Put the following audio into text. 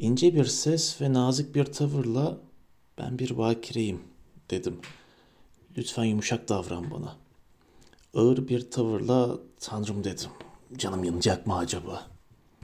İnce bir ses ve nazik bir tavırla ben bir bakireyim dedim. Lütfen yumuşak davran bana. Ağır bir tavırla Tanrım dedim. Canım yanacak mı acaba?